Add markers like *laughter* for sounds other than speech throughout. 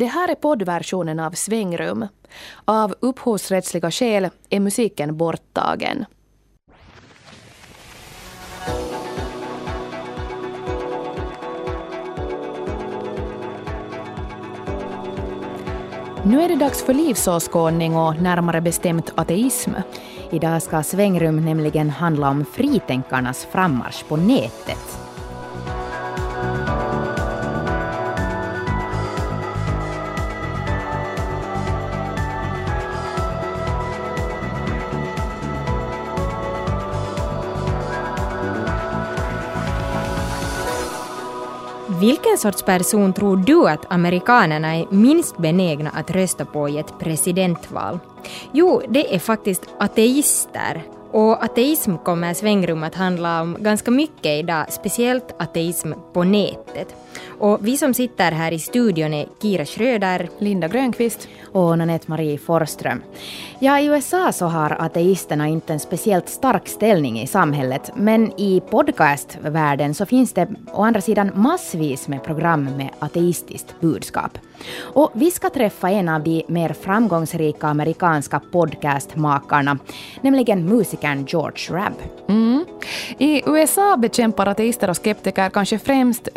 Det här är poddversionen av Svängrum. Av upphovsrättsliga skäl är musiken borttagen. Nu är det dags för livsåskådning och närmare bestämt ateism. Idag ska Svängrum nämligen handla om fritänkarnas frammarsch på nätet. Vilken sorts person tror du att amerikanerna är minst benägna att rösta på i ett presidentval? Jo, det är faktiskt ateister. Och ateism kommer svängrum att handla om ganska mycket idag, speciellt ateism på nätet. Och vi som sitter här i studion är Kira Schröder, Linda Grönqvist och Nanette Marie Forström. Ja, i USA så har ateisterna inte en speciellt stark ställning i samhället, men i podcastvärlden så finns det å andra sidan massvis med program med ateistiskt budskap. Och vi ska träffa en av de mer framgångsrika amerikanska podcastmakarna, nämligen musikern George Rabb. Mm. I USA bekämpar ateister och skeptiker kanske främst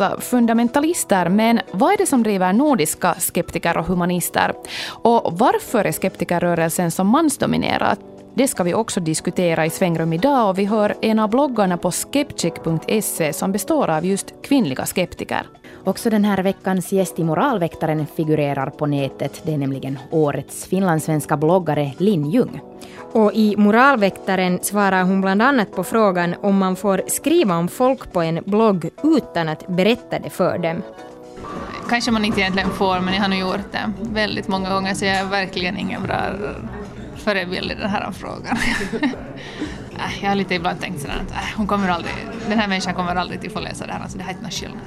massa fundamentalister, men vad är det som driver nordiska skeptiker och humanister? Och varför är skeptikerrörelsen så mansdominerad? Det ska vi också diskutera i Svängrum idag och vi hör en av bloggarna på skeptic.se som består av just kvinnliga skeptiker. Också den här veckans gäst i Moralväktaren figurerar på nätet. Det är nämligen årets finlandssvenska bloggare Linn Ljung. Och i Moralväktaren svarar hon bland annat på frågan om man får skriva om folk på en blogg utan att berätta det för dem. Kanske man inte egentligen får, men jag har nog gjort det väldigt många gånger så jag är verkligen ingen bra förebild i den här frågan. *laughs* Äh, jag har lite ibland tänkt sådär att äh, hon kommer aldrig, den här människan kommer aldrig till få läsa det här, alltså det här är inte någon skillnad.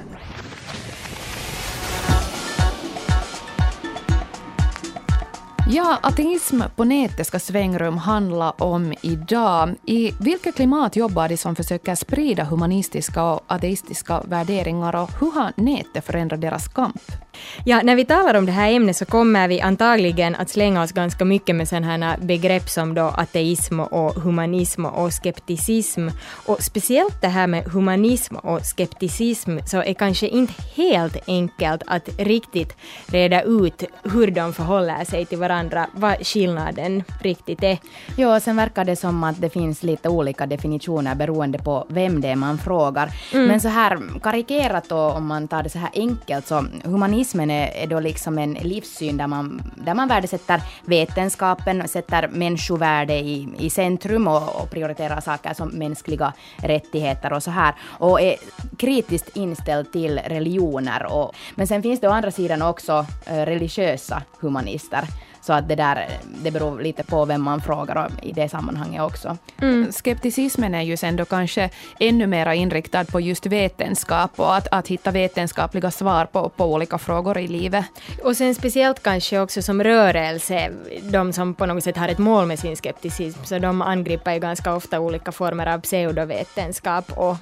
Ja, ateism på nätet ska Svängrum handla om idag. I vilket klimat jobbar de som försöker sprida humanistiska och ateistiska värderingar och hur har nätet förändrat deras kamp? Ja, när vi talar om det här ämnet så kommer vi antagligen att slänga oss ganska mycket med sådana här begrepp som då ateism och humanism och skepticism. Och speciellt det här med humanism och skepticism så är kanske inte helt enkelt att riktigt reda ut hur de förhåller sig till varandra, vad skillnaden riktigt är. Ja, sen verkar det som att det finns lite olika definitioner beroende på vem det är man frågar. Mm. Men så här karikerat då, om man tar det så här enkelt, så humanism humanismen är, är då liksom en livssyn där man, där man värdesätter vetenskapen, sätter människovärde i, i centrum och, och prioriterar saker som mänskliga rättigheter och så här. Och är kritiskt inställd till religioner. Och, men sen finns det å andra sidan också eh, religiösa humanister så att det där, det beror lite på vem man frågar i det sammanhanget också. Mm. Skepticismen är ju sen då kanske ännu mer inriktad på just vetenskap och att, att hitta vetenskapliga svar på, på olika frågor i livet. Och sen speciellt kanske också som rörelse, de som på något sätt har ett mål med sin skepticism, så de angriper ju ganska ofta olika former av pseudovetenskap och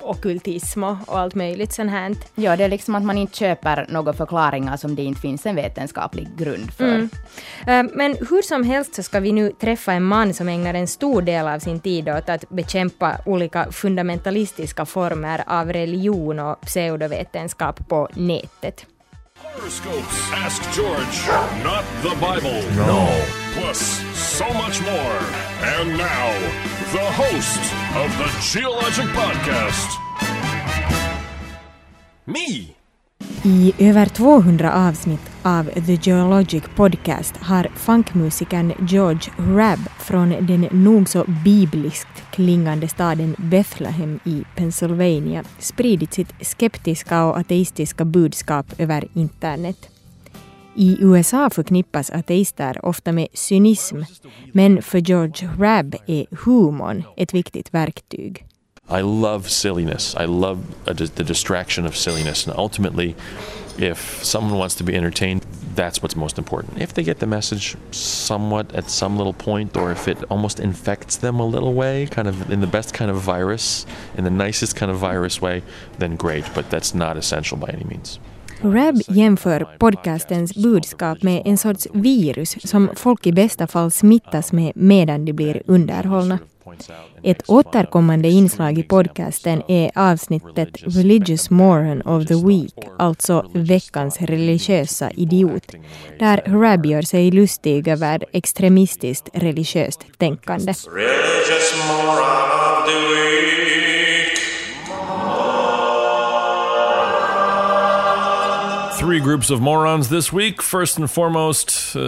okultism och allt möjligt sånt här. Ja, det är liksom att man inte köper några förklaringar som det inte finns en vetenskaplig grund för. Mm. Eh, men hur som helst så ska vi nu träffa en man som ägnar en stor del av sin tid åt att bekämpa olika fundamentalistiska former av religion och pseudovetenskap på nätet. Horoscopes. Ask George. Not the Bible. No. Plus so much more. And now, the host of the Geologic Podcast. Me! I över 200 avsnitt av The Geologic Podcast har funkmusikern George Rabb från den nog så bibliskt klingande staden Bethlehem i Pennsylvania spridit sitt skeptiska och ateistiska budskap över internet. I USA förknippas ateister ofta med cynism, men för George Rabb är humorn ett viktigt verktyg. I love silliness. I love the distraction of silliness. And ultimately, if someone wants to be entertained, that's what's most important. If they get the message somewhat at some little point, or if it almost infects them a little way, kind of in the best kind of virus, in the nicest kind of virus way, then great. But that's not essential by any means. Rab jämför podcastens budskap med en sorts virus som folk i bästa fall smittas med medan de blir underhållna. Ett återkommande inslag i podcasten är avsnittet Religious Moron of the Week, alltså veckans religiösa idiot, där Rab gör sig lustig över extremistiskt religiöst tänkande. Three groups of morons this week. First and foremost, uh,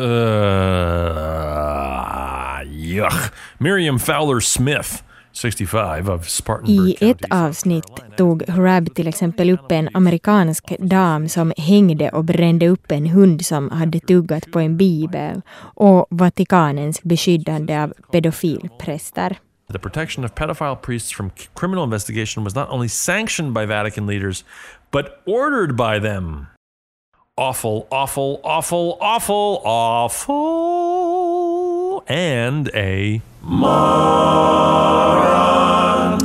yuck, Miriam Fowler Smith. 65 of I ett avsnitt tog Rab till exempel upp en amerikansk dam som hängde och brände upp en hund som hade tuggat på en bibel och Vatikanens beskyddande av pedofilpräster. The protection of pedophile priests from criminal investigation was not only sanctioned by Vatican leaders, but ordered by them. Awful, awful, awful, awful, awful, and a moron.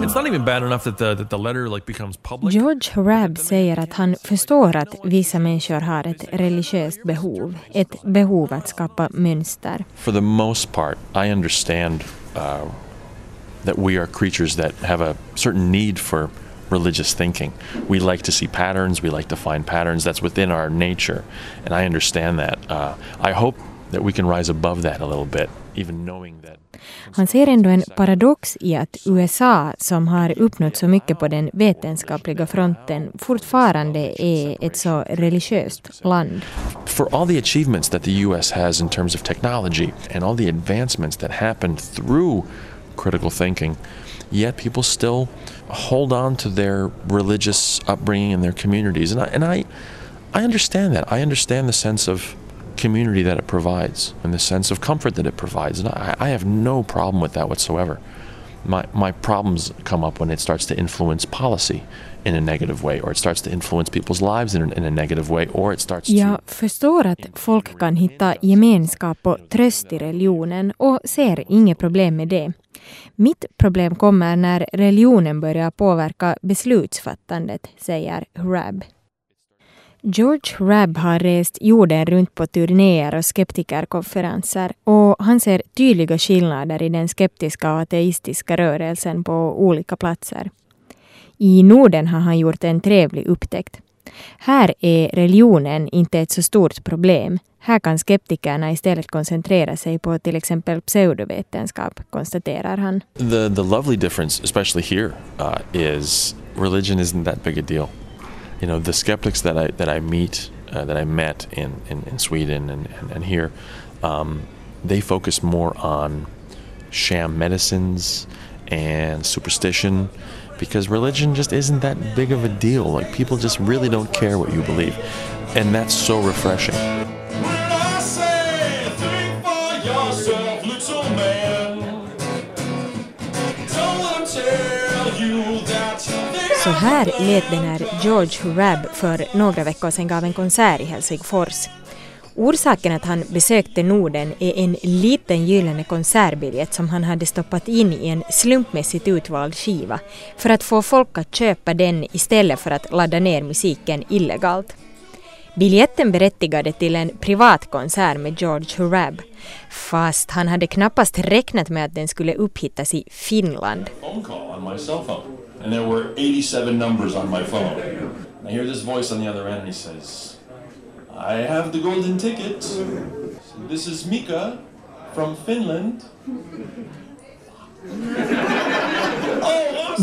It's not even bad enough that the, that the letter like becomes public. George Rabb säger att han förstår att vissa människor har ett religiöst behov, ett behov att skapa mönster. For the most part, I understand uh, that we are creatures that have a certain need for religious thinking. We like to see patterns, we like to find patterns. That's within our nature, and I understand that. Uh, I hope that we can rise above that a little bit, even knowing that Han ser ändå en paradox i att USA, som har uppnått så mycket på den vetenskapliga fronten, fortfarande är ett så religiöst land. For all the achievements that the US has in terms of technology and all the advancements that happened through critical thinking, yet people still hold on to their religious upbringing and their communities. And I, and I, I understand that. I understand the sense of community that it provides and the sense of comfort that it provides. And I, I have no problem with that whatsoever. My, my problems come up when it starts to influence policy in a negative way or it starts to influence people's lives in a, in a negative way or it starts. Jag förstår att folk kan hitta gemenskap och tröst i religionen och ser inget problem med det. Mitt problem kommer när religionen börjar påverka beslutsfattandet, säger Rab. George Rabb har rest jorden runt på turnéer och skeptikerkonferenser och han ser tydliga skillnader i den skeptiska och ateistiska rörelsen på olika platser. I Norden har han gjort en trevlig upptäckt. Här är religionen inte ett så stort problem. Här kan skeptikerna istället koncentrera sig på till exempel pseudovetenskap, konstaterar han. The, the lovely difference, especially here, uh, is religion isn't that big a deal. You know, the skeptics that I, that I meet, uh, that I met in, in, in Sweden and, and, and here, um, they focus more on sham medicines and superstition because religion just isn't that big of a deal. Like people just really don't care what you believe. And that's so refreshing. Så här lät det när George Rabb för några veckor sedan gav en konsert i Helsingfors. Orsaken att han besökte Norden är en liten gyllene konsertbiljett som han hade stoppat in i en slumpmässigt utvald skiva för att få folk att köpa den istället för att ladda ner musiken illegalt. Biljetten berättigade till en privat konsert med George Hurab fast han hade knappast räknat med att den skulle upphittas i Finland. And there were 87 numbers on my phone. I hear this voice on the other end and he says, I have the golden ticket. This is Mika from Finland. *laughs*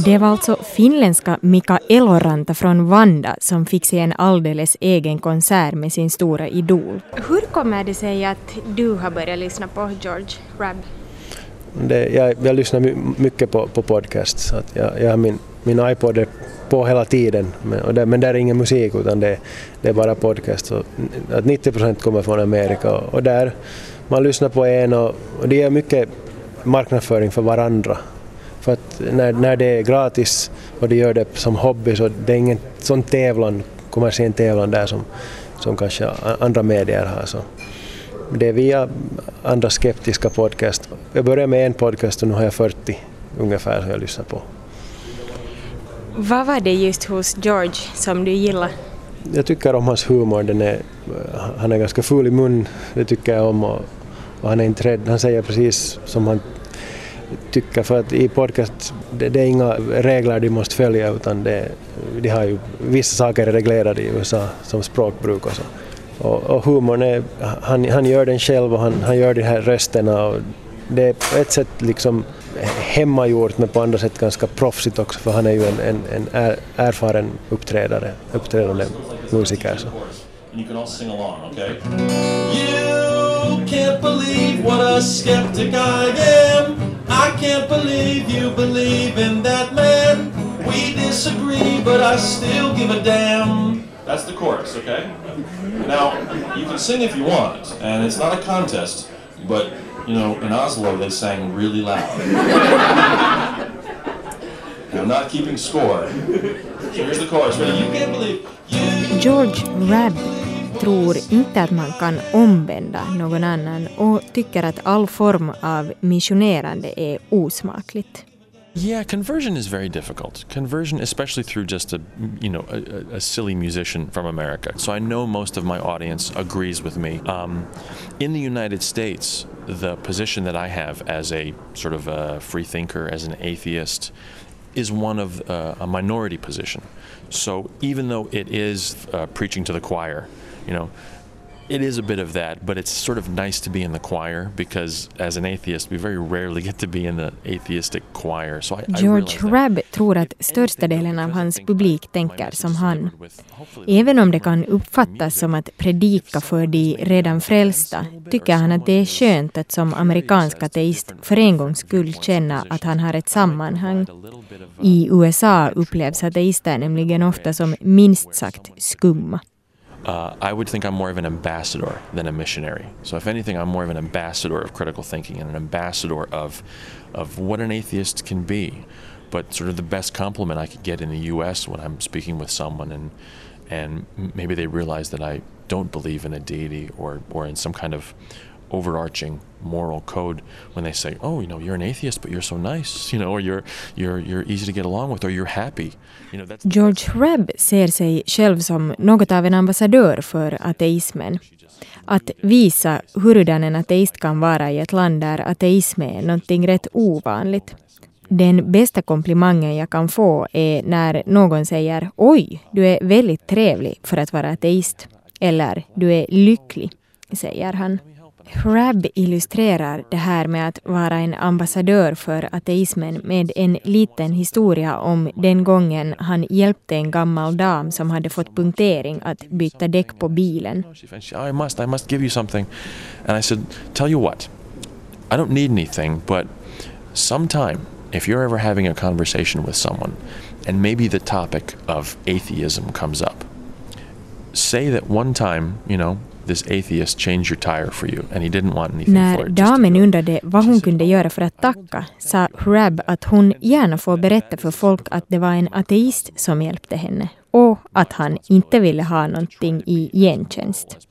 Det var alltså finländska Mika Eloranta från Vanda som fick se en alldeles egen konsert med sin stora idol. Hur kommer det sig att du har börjat lyssna på George Rabb? Det, jag, jag lyssnar mycket på, på podcasts. Att jag, jag har min, min iPod är på hela tiden. Men, det, men där är ingen musik utan det, det är bara podcast. Så att 90 procent kommer från Amerika och, och, där man lyssnar på en och, och det är mycket marknadsföring för varandra. För att när, när det är gratis och de gör det som hobby så det är ingen sån tävlan, kommersiell tävlan där som, som kanske andra medier har. Så det är via andra skeptiska podcast. Jag började med en podcast och nu har jag 40 ungefär som jag lyssnar på. Vad var det just hos George som du gillade? jag tycker om hans humor. Den är, han är ganska full i mun, det tycker jag om. Och, och han är inte rädd, han säger precis som han tycker för att i podcast det, det är inga regler de måste följa utan det, de har ju vissa saker är reglerade i USA som språkbruk och så. Och, och humorn är, han, han gör den själv och han, han gör de här rösterna och det är på ett sätt liksom hemmagjort men på andra sätt ganska proffsigt också för han är ju en, en, en erfaren uppträdare, uppträdande musiker. Så. You can all sing along, okay? You can't believe what a skeptic I am. I can't believe you believe in that man. We disagree, but I still give a damn. That's the chorus, okay? Now, you can sing if you want, and it's not a contest, but you know, in Oslo they sang really loud. *laughs* I'm not keeping score. So here's the chorus. Ready? You can't believe you. George Rabb tror inte att man kan omvända någon annan och tycker att all form av missionerande är osmakligt. Yeah, conversion is very difficult. Conversion, especially through just a you know a, a, silly musician from America. So I know most of my audience agrees with me. Um, in the United States, the position that I have as a sort of a free thinker, as an atheist, is one of uh, a minority position. So even though it is uh, preaching to the choir, you know, it is a bit of that, but it's sort of nice to be in the choir because as an atheist we very rarely get to be in the atheistic choir. So I, George I Rabb tror att största delen av hans publik tänker som han. Även om det kan uppfattas som att predika för de redan frälsta tycker han att det är skönt att som amerikansk ateist för en gångs skull känna att han har ett sammanhang. I USA upplevs ateister nämligen ofta som minst sagt skumma. Uh, I would think I'm more of an ambassador than a missionary. So, if anything, I'm more of an ambassador of critical thinking and an ambassador of, of what an atheist can be. But sort of the best compliment I could get in the U.S. when I'm speaking with someone and and maybe they realize that I don't believe in a deity or or in some kind of overarching moral code when they say, "Oh, you know, you're an atheist, but you're so nice," *laughs* you know, or you're you're you're easy to get along with, or you're happy. You know, that's George Rabb ser sig själv som något av en ambassadör för ateismen. Att visa hurudan en ateist kan vara i ett land där ateism är någonting rätt ovanligt. Den bästa komplimangen jag kan få är när någon säger ”Oj, du är väldigt trevlig för att vara ateist” eller ”Du är lycklig”, säger han. Hrab illustrerar det här med att vara en ambassadör för ateismen med en liten historia om den gången han hjälpte en gammal dam som hade fått punktering att byta däck på bilen. I must, I must give you something. And I said, tell you what, I don't need anything, but sometime if you're ever having a conversation with someone and maybe the topic of atheism comes up, say that one time, you know, this atheist change your tire for you and he didn't want anything När for it. damen undrade vad hon kunde göra för att tacka sa Hrab att hon gärna får berätta för folk att det var en ateist som hjälpte henne och att han inte ville ha någonting i gentjänst.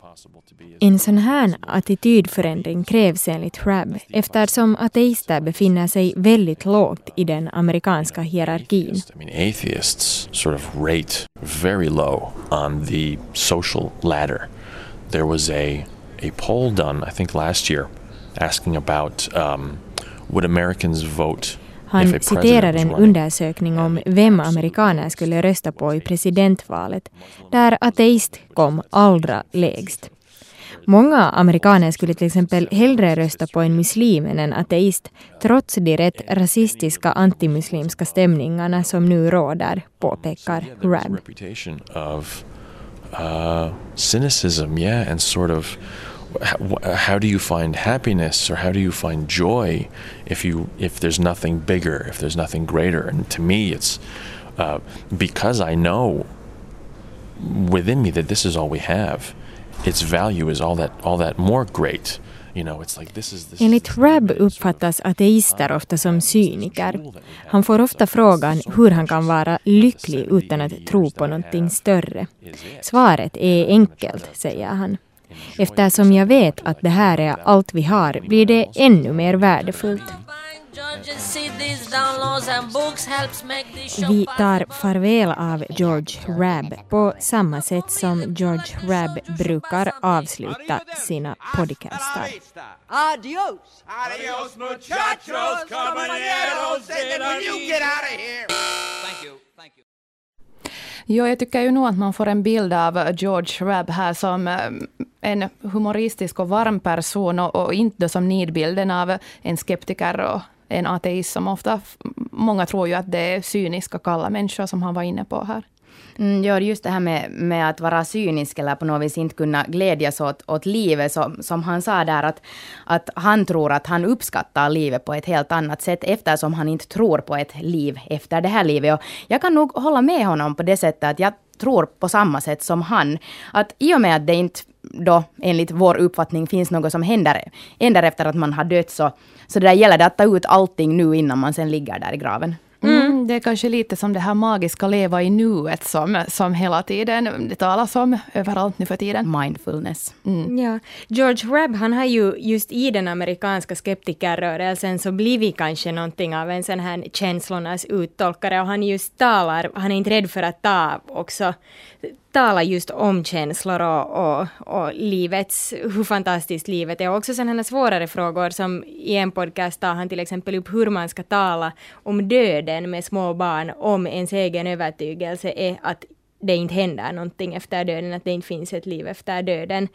En sån här attitydförändring krävs enligt Hrab eftersom ateister befinner sig väldigt lågt i den amerikanska hierarkin. I mean, atheists sort of rate very low on the social ladder. There was a a poll done, I think last year, asking about um, would Americans vote Han citerar en undersökning om vem amerikaner skulle rösta på i presidentvalet, där ateist kom allra lägst. Många amerikaner skulle till exempel hellre rösta på en muslim än en ateist, trots de rätt rasistiska antimuslimska stämningarna som nu råder, påpekar Rab. Uh, cynicism, yeah, and sort of how do you find happiness or how do you find joy if you if there's nothing bigger, if there's nothing greater? And to me, it's uh, because I know within me that this is all we have. Its value is all that all that more great. Enligt Rab uppfattas ateister ofta som cyniker. Han får ofta frågan hur han kan vara lycklig utan att tro på någonting större. Svaret är enkelt, säger han. Eftersom jag vet att det här är allt vi har blir det ännu mer värdefullt. Vi tar farväl av George Rabb på samma sätt som George Rabb brukar avsluta sina podcastar. Adios! Adios, muchachos, compañeros, will you get out of here? Thank you, thank you. Jo, jag tycker ju nog att man får en bild av George Rabb här som eh, en humoristisk och varm person och, och inte som nidbilden av en skeptiker och en ateist som ofta, många tror ju att det är cyniska, kalla människor som han var inne på här. Mm, ja, just det här med, med att vara cynisk eller på något vis inte kunna glädjas åt, åt livet, så, som han sa där att, att han tror att han uppskattar livet på ett helt annat sätt eftersom han inte tror på ett liv efter det här livet. Och jag kan nog hålla med honom på det sättet att jag tror på samma sätt som han. Att i och med att det inte då enligt vår uppfattning finns något som händer, händer efter att man har dött så, så det där gäller det att ta ut allting nu innan man sen ligger där i graven. Mm, det är kanske lite som det här magiska leva i nuet som, som hela tiden det talas om överallt nu för tiden. Mindfulness. Mm. Ja. George Webb, han har ju just i den amerikanska skeptikerrörelsen så blivit kanske någonting av en sån här känslornas uttolkare och han just talar, han är inte rädd för att ta också tala just om känslor och, och, och livets, hur fantastiskt livet är. Och också sådana svårare frågor som i en podcast tar han till exempel upp hur man ska tala om döden med små barn om ens egen övertygelse är att det inte händer någonting efter döden, att det inte finns ett liv efter döden.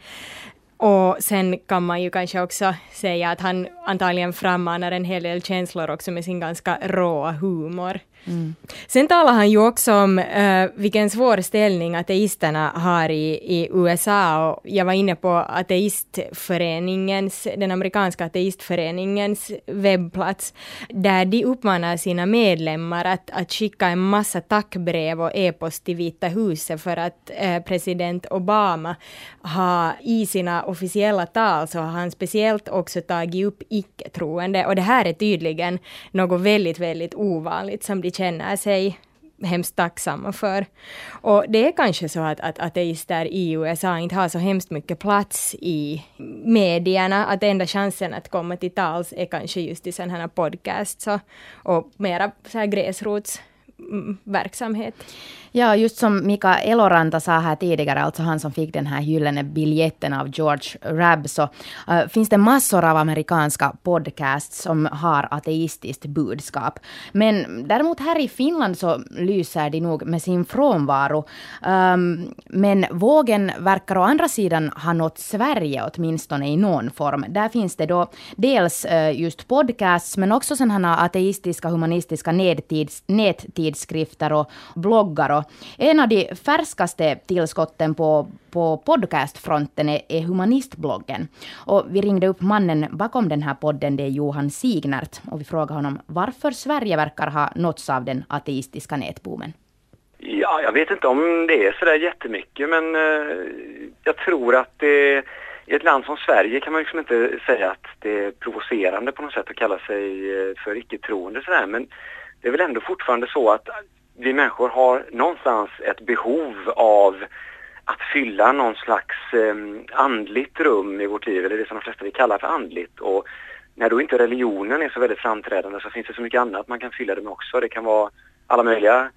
Och sen kan man ju kanske också säga att han antagligen frammanar en hel del känslor också med sin ganska råa humor. Mm. Sen talar han ju också om uh, vilken svår ställning ateisterna har i, i USA och jag var inne på ateistföreningens, den amerikanska ateistföreningens webbplats, där de uppmanar sina medlemmar att, att skicka en massa tackbrev och e-post till Vita huset för att uh, president Obama har i sina officiella tal så har han speciellt också tagit upp icke-troende och det här är tydligen något väldigt, väldigt ovanligt som de känner sig hemskt tacksamma för. Och det är kanske så att, att ateister i USA inte har så hemskt mycket plats i medierna, att enda chansen att komma till tals är kanske just i sådana här podcasts och, och mera så här gräsrotsverksamhet. Ja, just som Mika Eloranta sa här tidigare, alltså han som fick den här gyllene biljetten av George Rabb, så uh, finns det massor av amerikanska podcasts som har ateistiskt budskap. Men däremot här i Finland så lyser de nog med sin frånvaro. Um, men vågen verkar å andra sidan ha nått Sverige åtminstone i någon form. Där finns det då dels uh, just podcasts, men också sådana ateistiska, humanistiska nättids nättidskrifter och bloggar och en av de färskaste tillskotten på, på podcastfronten är, är Humanistbloggen. Och vi ringde upp mannen bakom den här podden, det är Johan Signert, och vi frågade honom varför Sverige verkar ha nåtts av den ateistiska nätboomen. Ja, jag vet inte om det är sådär jättemycket, men eh, jag tror att det i ett land som Sverige kan man liksom inte säga att det är provocerande på något sätt att kalla sig eh, för icke-troende sådär, men det är väl ändå fortfarande så att vi människor har någonstans ett behov av att fylla någon slags eh, andligt rum i vårt liv, eller det som de flesta vill kalla för andligt. Och när då inte religionen är så väldigt framträdande så finns det så mycket annat man kan fylla det med också. Det kan vara alla möjliga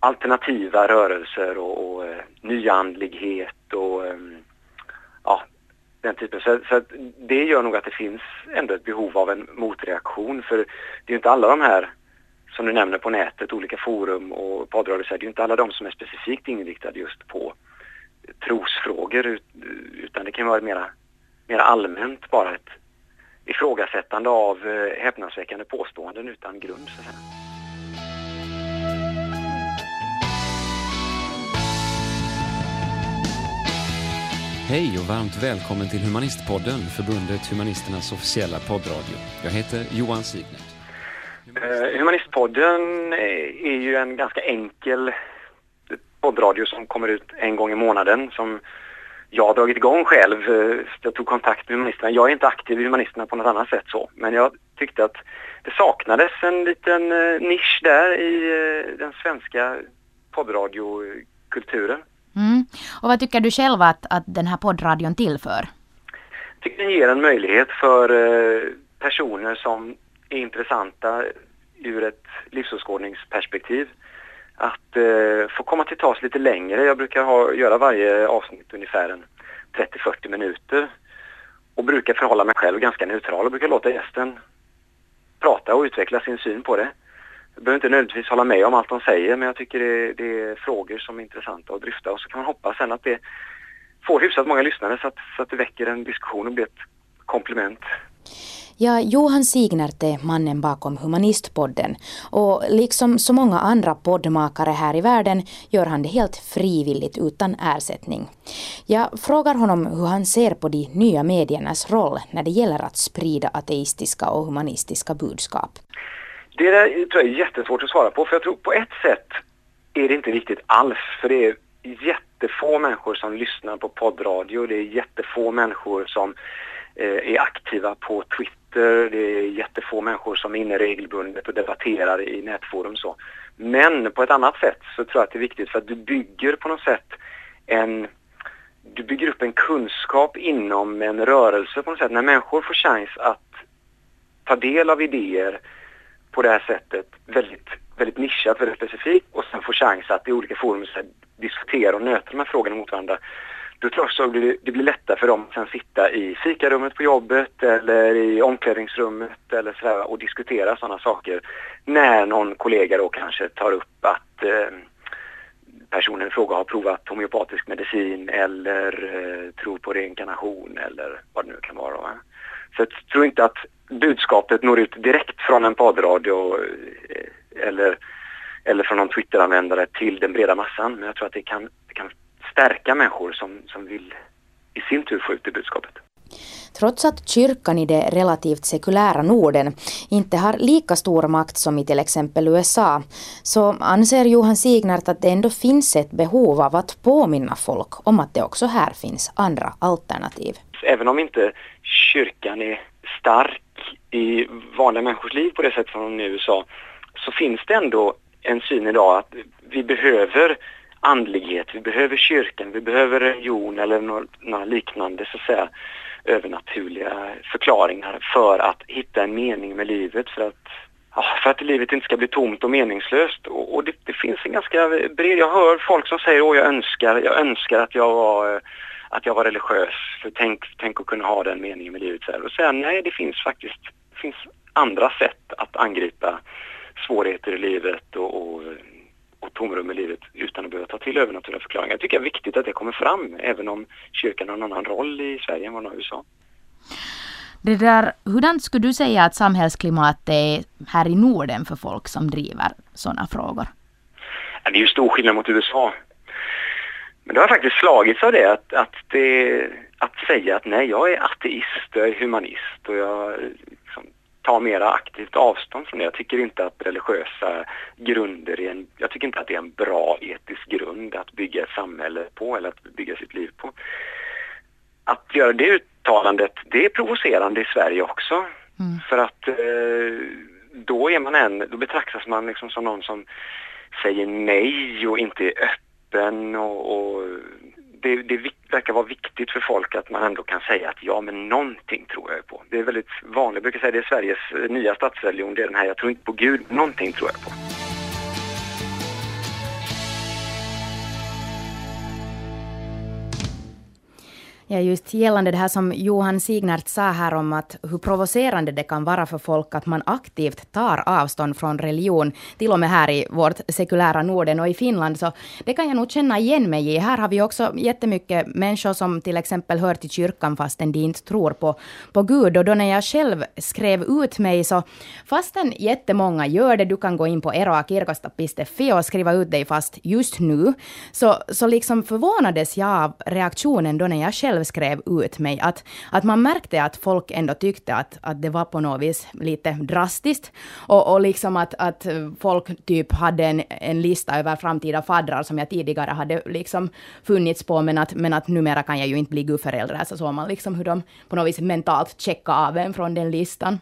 alternativa rörelser och, och eh, nyandlighet och eh, ja, den typen. Så, så det gör nog att det finns ändå ett behov av en motreaktion för det är ju inte alla de här som du nämner på nätet, olika forum och poddradior, det är ju inte alla de som är specifikt inriktade just på trosfrågor utan det kan vara mera, mera allmänt bara ett ifrågasättande av eh, häpnadsväckande påståenden utan grund. Så här. Hej och varmt välkommen till Humanistpodden, förbundet Humanisternas officiella poddradio. Jag heter Johan Signer. Eh, Humanistpodden är ju en ganska enkel poddradio som kommer ut en gång i månaden som jag har dragit igång själv. Eh, jag tog kontakt med Humanisterna. Jag är inte aktiv i Humanisterna på något annat sätt så, men jag tyckte att det saknades en liten eh, nisch där i den svenska poddradiokulturen. Mm. Och vad tycker du själv att, att den här poddradion tillför? Jag tycker den ger en möjlighet för personer som är intressanta ur ett livsåskådningsperspektiv. Att eh, få komma till tals lite längre. Jag brukar ha, göra varje avsnitt ungefär 30-40 minuter och brukar förhålla mig själv ganska neutral och brukar låta gästen prata och utveckla sin syn på det. Jag behöver inte nödvändigtvis hålla med om allt de säger men jag tycker det, det är frågor som är intressanta att dryfta och så kan man hoppas sen att det får hyfsat många lyssnare så att, så att det väcker en diskussion och blir ett komplement. Ja, Johan Signert är mannen bakom Humanistpodden och liksom så många andra poddmakare här i världen gör han det helt frivilligt utan ersättning. Jag frågar honom hur han ser på de nya mediernas roll när det gäller att sprida ateistiska och humanistiska budskap. Det där tror jag är jättesvårt att svara på för jag tror på ett sätt är det inte viktigt alls för det är jättefå människor som lyssnar på poddradio. Det är jättefå människor som eh, är aktiva på Twitter. Det är jättefå människor som är inne regelbundet och debatterar i nätforum så. Men på ett annat sätt så tror jag att det är viktigt för att du bygger på något sätt en du bygger upp en kunskap inom en rörelse på något sätt. När människor får chans att ta del av idéer på det här sättet, väldigt, väldigt nischat, väldigt specifikt och sen får chans att i olika forum diskutera och nöta de här frågorna mot varandra. Då tror jag att det blir lättare för dem att sen sitta i fikarummet på jobbet eller i omklädningsrummet eller sådär och diskutera sådana saker när någon kollega då kanske tar upp att eh, personen i fråga har provat homeopatisk medicin eller eh, tror på reinkarnation eller vad det nu kan vara. Va? Så jag tror inte att budskapet når ut direkt från en poddradio eh, eller, eller från någon Twitteranvändare till den breda massan. Men jag tror att det kan, det kan stärka människor som, som vill i sin tur få ut det budskapet. Trots att kyrkan i det relativt sekulära Norden inte har lika stor makt som i till exempel USA, så anser Johan Signert att det ändå finns ett behov av att påminna folk om att det också här finns andra alternativ. Även om inte kyrkan är stark i vanliga människors liv på det sätt som de i USA, så finns det ändå en syn idag att vi behöver andlighet, vi behöver kyrkan, vi behöver religion eller några liknande så att säga övernaturliga förklaringar för att hitta en mening med livet för att för att livet inte ska bli tomt och meningslöst. Och, det, det, finns en ganska bred... Jag hör folk som säger åh jag önskar, jag önskar att jag var att jag var religiös. För tänk, tänk att kunna ha den meningen med livet. Så här. Och säga nej, det finns faktiskt det finns andra sätt att angripa svårigheter i livet och, och, och tomrum i livet utan att behöva ta till övernaturliga förklaringar. Jag tycker det är viktigt att det kommer fram, även om kyrkan har en annan roll i Sverige än vad den har i USA. Det där, hurdant skulle du säga att samhällsklimatet är här i Norden för folk som driver sådana frågor? Ja, det är ju stor skillnad mot USA. Men det har faktiskt slagits av det att, att, det, att säga att nej, jag är ateist, jag är humanist och jag tar mera aktivt avstånd från det. Jag tycker inte att religiösa grunder är en, jag tycker inte att det är en bra etisk grund att bygga ett samhälle på eller att bygga sitt liv på. Att göra det uttalandet, det är provocerande i Sverige också. Mm. För att eh, då är man en, då betraktas man liksom som någon som säger nej och inte är öppen öppen och, och det, det, verkar vara viktigt för folk att man ändå kan säga att ja, men någonting tror jag på. Det är väldigt vanligt, jag brukar säga det är Sveriges nya statsreligion, det är den här jag tror inte på Gud, någonting tror jag på. Ja, just gällande det här som Johan Signert sa här om att hur provocerande det kan vara för folk att man aktivt tar avstånd från religion, till och med här i vårt sekulära Norden och i Finland, så det kan jag nog känna igen mig i. Här har vi också jättemycket människor som till exempel hör till kyrkan fastän de inte tror på, på Gud. Och då när jag själv skrev ut mig så, fastän jättemånga gör det, du kan gå in på eroakirkosta.fi och skriva ut dig fast just nu, så, så liksom förvånades jag av reaktionen då när jag själv själv skrev ut mig, att, att man märkte att folk ändå tyckte att, att det var på något vis lite drastiskt. Och, och liksom att, att folk typ hade en, en lista över framtida faddrar som jag tidigare hade liksom funnits på, men att, men att numera kan jag ju inte bli gudförälder. Så såg man liksom hur de på något vis mentalt checkade av en från den listan.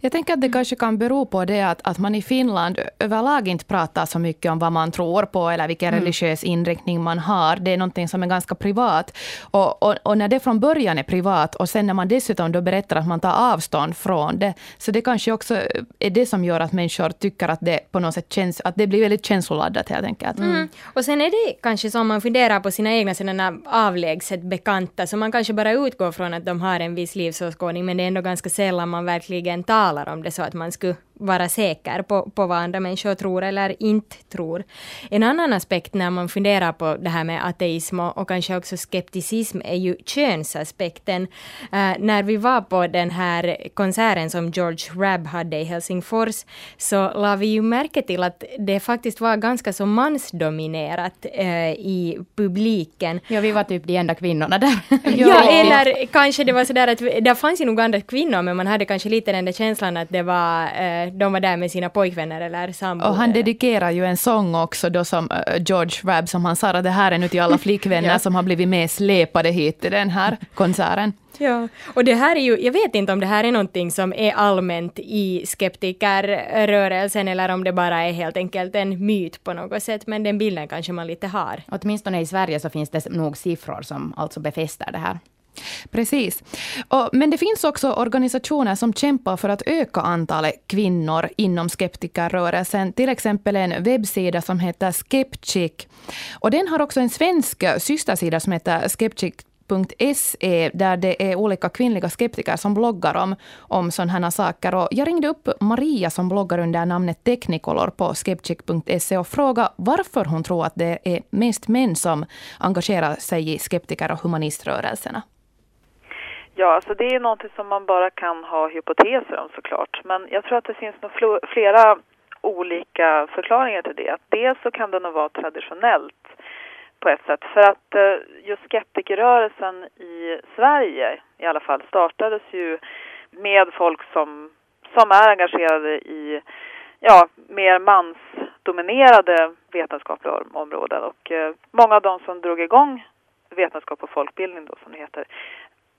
Jag tänker att det kanske kan bero på det att, att man i Finland överlag inte pratar så mycket om vad man tror på eller vilken mm. religiös inriktning man har. Det är någonting som är ganska privat. Och, och, och när det från början är privat och sen när man dessutom då berättar att man tar avstånd från det, så det kanske också är det som gör att människor tycker att det på något sätt känns, att det blir väldigt känsloladdat helt enkelt. Mm. Och sen är det kanske som man funderar på sina egna sådana avlägset bekanta, så man kanske bara utgår från att de har en viss livsåskådning, men det är ändå ganska sällan man verkligen talar om det så att man skulle vara säker på, på vad andra människor tror eller inte tror. En annan aspekt när man funderar på det här med ateism och, och kanske också skepticism är ju könsaspekten. Uh, när vi var på den här konserten som George Rabb hade i Helsingfors så la vi ju märke till att det faktiskt var ganska så mansdominerat uh, i publiken. Ja, vi var typ de enda kvinnorna där. *laughs* ja, eller kanske det var sådär att det fanns ju nog andra kvinnor men man hade kanske lite den där känslan att det var uh, de var där med sina pojkvänner eller sambor. Och han dedikerar ju en sång också då som uh, George Rabb, som han sa att det här är nu till alla *laughs* flickvänner ja. som har blivit med släpade hit till den här konserten. Ja, och det här är ju, jag vet inte om det här är någonting som är allmänt i skeptikerrörelsen eller om det bara är helt enkelt en myt på något sätt, men den bilden kanske man lite har. Åtminstone i Sverige så finns det nog siffror som alltså befäster det här. Precis. Och, men det finns också organisationer som kämpar för att öka antalet kvinnor inom skeptikerrörelsen. Till exempel en webbsida som heter Skeptic. Och den har också en svensk systersida som heter Skeptic där det är olika kvinnliga skeptiker som bloggar om, om sådana här saker. Och jag ringde upp Maria som bloggar under namnet Teknikolor på skeptic.se och frågade varför hon tror att det är mest män som engagerar sig i skeptiker och humaniströrelserna. Ja, alltså det är någonting som man bara kan ha hypoteser om såklart. Men jag tror att det finns nog flera olika förklaringar till det. dels så kan det nog vara traditionellt på ett sätt. För att eh, just skeptikerrörelsen i Sverige i alla fall startades ju med folk som, som är engagerade i ja, mer mansdominerade vetenskapliga områden. Och eh, många av de som drog igång vetenskap och folkbildning då som det heter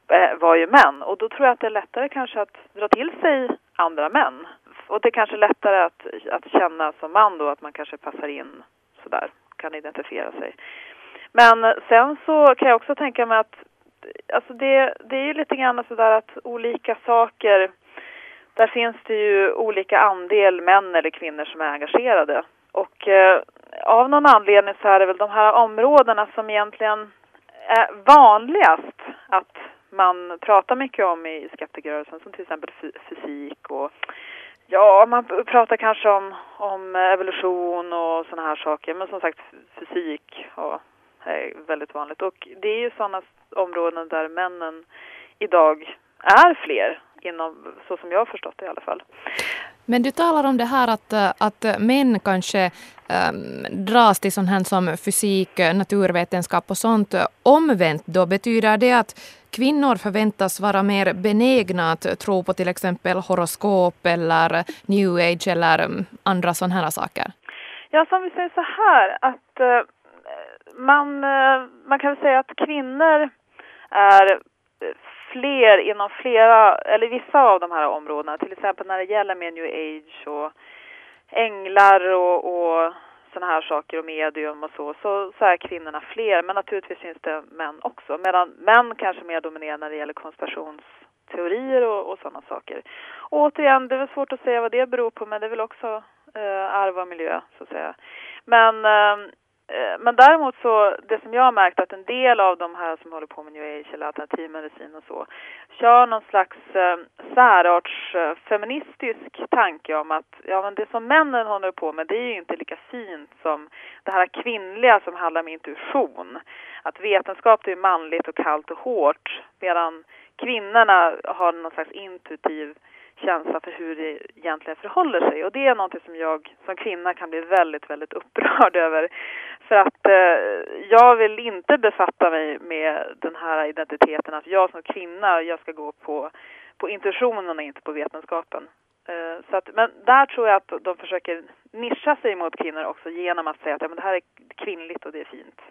Eh, var ju män. Och då tror jag att det är lättare kanske att dra till sig andra män. Och det är kanske lättare att, att känna som man då att man kanske passar in sådär, kan identifiera sig. Men sen så kan jag också tänka mig att alltså det, det är ju lite grann sådär att olika saker, där finns det ju olika andel män eller kvinnor som är engagerade. Och eh, av någon anledning så är det väl de här områdena som egentligen är vanligast att man pratar mycket om i skeptikerrörelsen som till exempel fysik och ja, man pratar kanske om, om evolution och sådana här saker men som sagt fysik och är väldigt vanligt och det är ju sådana områden där männen idag är fler inom, så som jag har förstått det i alla fall. Men du talar om det här att, att män kanske äm, dras till sånt här som fysik, naturvetenskap och sånt. Omvänt då, betyder det att kvinnor förväntas vara mer benägna att tro på till exempel horoskop eller new age eller mm, andra sådana här saker? Ja, som vi säger så här att eh, man, eh, man kan säga att kvinnor är eh, fler inom flera, eller vissa av de här områdena, till exempel när det gäller med new age och änglar och, och sådana här saker och medium och så, så, så är kvinnorna fler. Men naturligtvis finns det män också. Medan män kanske mer dominerar när det gäller konspirationsteorier och, och sådana saker. Och återigen, det är väl svårt att säga vad det beror på, men det är väl också eh, arv och miljö, så att säga. Men eh, Eh, men däremot så, det som jag har märkt att en del av de här som håller på med new age eller alternativmedicin och så, kör någon slags eh, särartsfeministisk eh, tanke om att ja men det som männen håller på med det är ju inte lika fint som det här kvinnliga som handlar om intuition. Att vetenskap det är manligt och kallt och hårt medan kvinnorna har någon slags intuitiv känsla för hur det egentligen förhåller sig. Och det är någonting som jag som kvinna kan bli väldigt, väldigt upprörd *laughs* över. För att eh, jag vill inte befatta mig med den här identiteten att jag som kvinna, jag ska gå på, på intuitionen och inte på vetenskapen. Eh, så att, men där tror jag att de försöker nischa sig mot kvinnor också genom att säga att ja, men det här är kvinnligt och det är fint.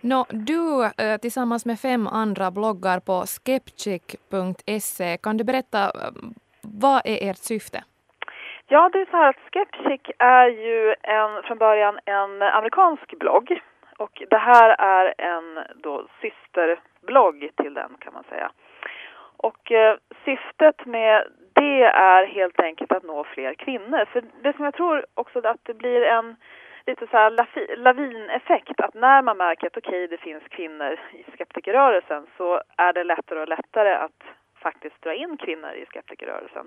No, du eh, tillsammans med fem andra bloggar på skeptic.se. Kan du berätta eh, vad är ert syfte? Ja, det är så här att Skeptic är ju en, från början en amerikansk blogg Och det här är en då systerblogg till den kan man säga. Och eh, syftet med det är helt enkelt att nå fler kvinnor. För det som jag tror också att det blir en lite så här lavineffekt att när man märker att okej, okay, det finns kvinnor i skeptikerrörelsen så är det lättare och lättare att faktiskt dra in kvinnor i skeptikerrörelsen.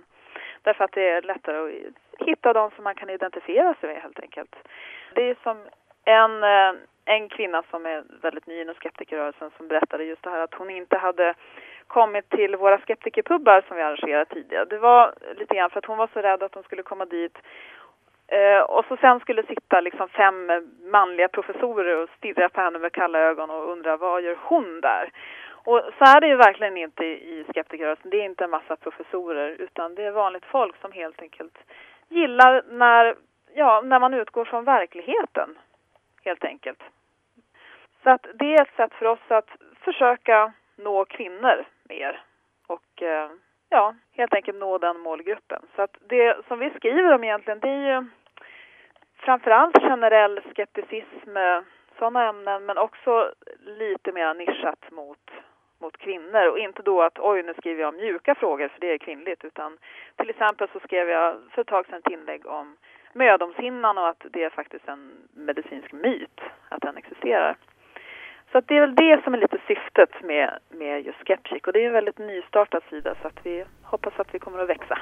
Därför att det är lättare att hitta dem som man kan identifiera sig med helt enkelt. Det är som en, eh, en kvinna som är väldigt ny inom skeptikerrörelsen som berättade just det här att hon inte hade kommit till våra skeptikerpubbar som vi arrangerade tidigare. Det var lite grann för att hon var så rädd att hon skulle komma dit eh, och så sen skulle sitta liksom fem manliga professorer och stirra på henne med kalla ögon och undra vad gör hon där? Och så är det ju verkligen inte i skeptikerrörelsen. Det är inte en massa professorer utan det är vanligt folk som helt enkelt gillar när, ja, när man utgår från verkligheten. Helt enkelt. Så att det är ett sätt för oss att försöka nå kvinnor mer och eh, ja, helt enkelt nå den målgruppen. Så att det som vi skriver om egentligen det är ju framförallt generell skepticism, eh, sådana ämnen, men också lite mer nischat mot mot kvinnor och inte då att oj nu skriver jag mjuka frågor för det är kvinnligt utan till exempel så skrev jag för ett tag sedan ett inlägg om mödomshinnan och att det är faktiskt en medicinsk myt att den existerar. Så att det är väl det som är lite syftet med, med just Skeptic och det är en väldigt nystartad sida så att vi hoppas att vi kommer att växa.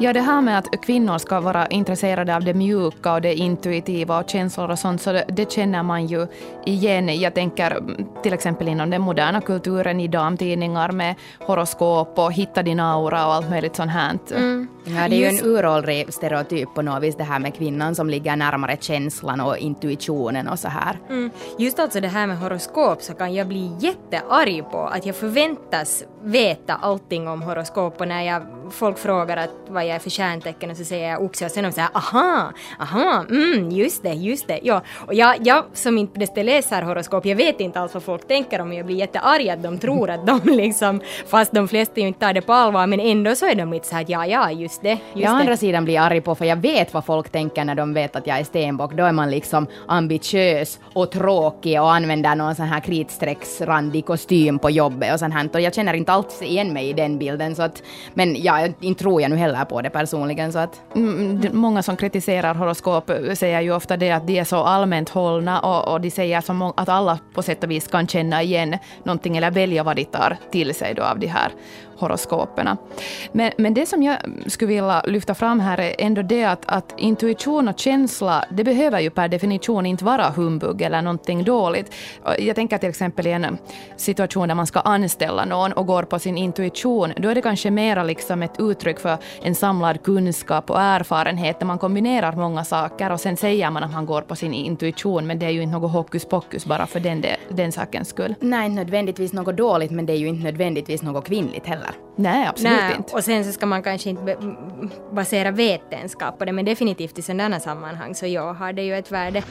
Ja, det här med att kvinnor ska vara intresserade av det mjuka och det intuitiva och känslor och sånt, så det, det, känner man ju igen. Jag tänker till exempel inom den moderna kulturen i damtidningar med horoskop och hitta din aura och allt möjligt sånt här. Mm. Ja, det är ju en uråldrig stereotyp på något vis det här med kvinnan som ligger närmare känslan och intuitionen och så här. Mm. Just alltså det här med horoskop så kan jag bli jättearg på att jag förväntas veta allting om horoskop och när jag, folk frågar att vad jag är för stjärntecken och så säger jag oxe och sen de säger aha, aha, mm, just det, just det, ja. Och jag, jag som inte läser horoskop, jag vet inte alls vad folk tänker om, jag blir jättearg att de tror att de *laughs* liksom, fast de flesta ju inte tar det på allvar, men ändå så är de lite så här att ja, ja, just det, just jag å andra sidan blir arg på, för jag vet vad folk tänker när de vet att jag är stenbock, då är man liksom ambitiös och tråkig och använder någon sån här kritstrecksrandig kostym på jobbet och sånt här, och jag känner inte alls igen mig i den bilden, så att, men ja, inte tror jag nu heller på det personligen. Så att... Mm, många som kritiserar horoskop säger ju ofta det att de är så allmänt hållna och, och de säger som att alla på sätt och vis kan känna igen någonting eller välja vad de tar till sig då av de här horoskoperna. Men, men det som jag skulle vilja lyfta fram här är ändå det att, att intuition och känsla, det behöver ju per definition inte vara humbug eller någonting dåligt. Jag tänker till exempel i en situation där man ska anställa någon och går på sin intuition, då är det kanske mera liksom ett uttryck för en samlad kunskap och erfarenhet där man kombinerar många saker och sen säger man att man går på sin intuition, men det är ju inte något hokus pokus bara för den, den sakens skull. Nej, inte nödvändigtvis något dåligt, men det är ju inte nödvändigtvis något kvinnligt heller heller. Nej, absolut Nej, inte. Och sen så ska man kanske inte basera vetenskap på det, men definitivt i sådana sammanhang så ja, har det ju ett värde.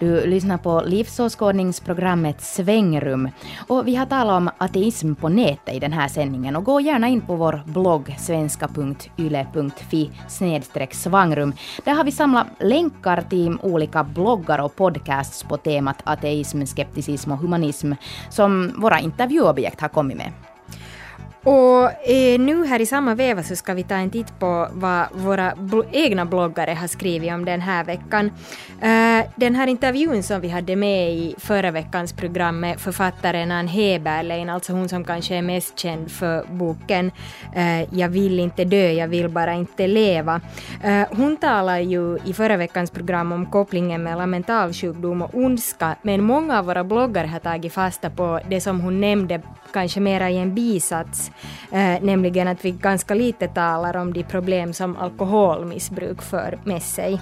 Du lyssnar på livsåskådningsprogrammet Svängrum och vi har talat om ateism på nätet i den här sändningen och gå gärna in på vår blogg svenska.yle.fi svangrum. Där har vi samlat länkar till olika bloggar och podcasts på temat ateism, skepticism och humanism som våra intervjuobjekt har kommit med. Och eh, nu här i samma veva så ska vi ta en titt på vad våra bl egna bloggare har skrivit om den här veckan. Eh, den här intervjun som vi hade med i förra veckans program med författaren Ann Heberlein, alltså hon som kanske är mest känd för boken eh, Jag vill inte dö, jag vill bara inte leva. Eh, hon talar ju i förra veckans program om kopplingen mellan mentalsjukdom och ondska, men många av våra bloggare har tagit fasta på det som hon nämnde kanske mera i en bisats, eh, nämligen att vi ganska lite talar om de problem som alkoholmissbruk för med sig.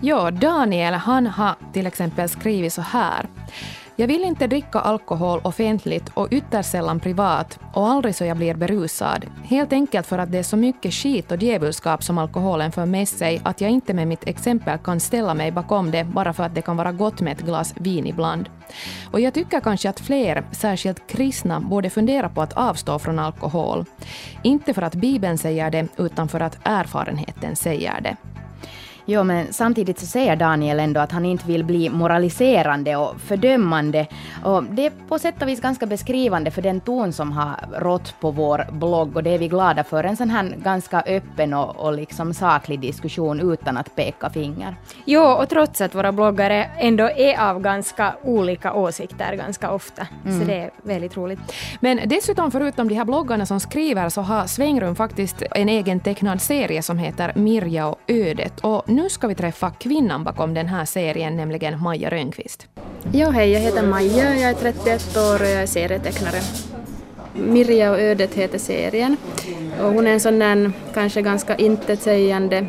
Ja, Daniel han har till exempel skrivit så här. Jag vill inte dricka alkohol offentligt och ytterst sällan privat och aldrig så jag blir berusad. Helt enkelt för att det är så mycket skit och djävulskap som alkoholen för med sig att jag inte med mitt exempel kan ställa mig bakom det bara för att det kan vara gott med ett glas vin ibland. Och jag tycker kanske att fler, särskilt kristna, borde fundera på att avstå från alkohol. Inte för att Bibeln säger det, utan för att erfarenheten säger det. Jo, men samtidigt så säger Daniel ändå att han inte vill bli moraliserande och fördömande. Och det är på sätt och vis ganska beskrivande för den ton som har rått på vår blogg och det är vi glada för. En sån här ganska öppen och, och liksom saklig diskussion utan att peka finger. Jo, och trots att våra bloggare ändå är av ganska olika åsikter ganska ofta. Mm. Så det är väldigt roligt. Men dessutom, förutom de här bloggarna som skriver, så har Svängrum faktiskt en egen tecknad serie som heter Mirja och ödet. Och nu ska vi träffa kvinnan bakom den här serien, nämligen Maja Rönnqvist. Ja, hej, jag heter Maja, jag är 31 år och jag är serietecknare. Mirja och ödet heter serien och hon är en sån där kanske ganska intetsägande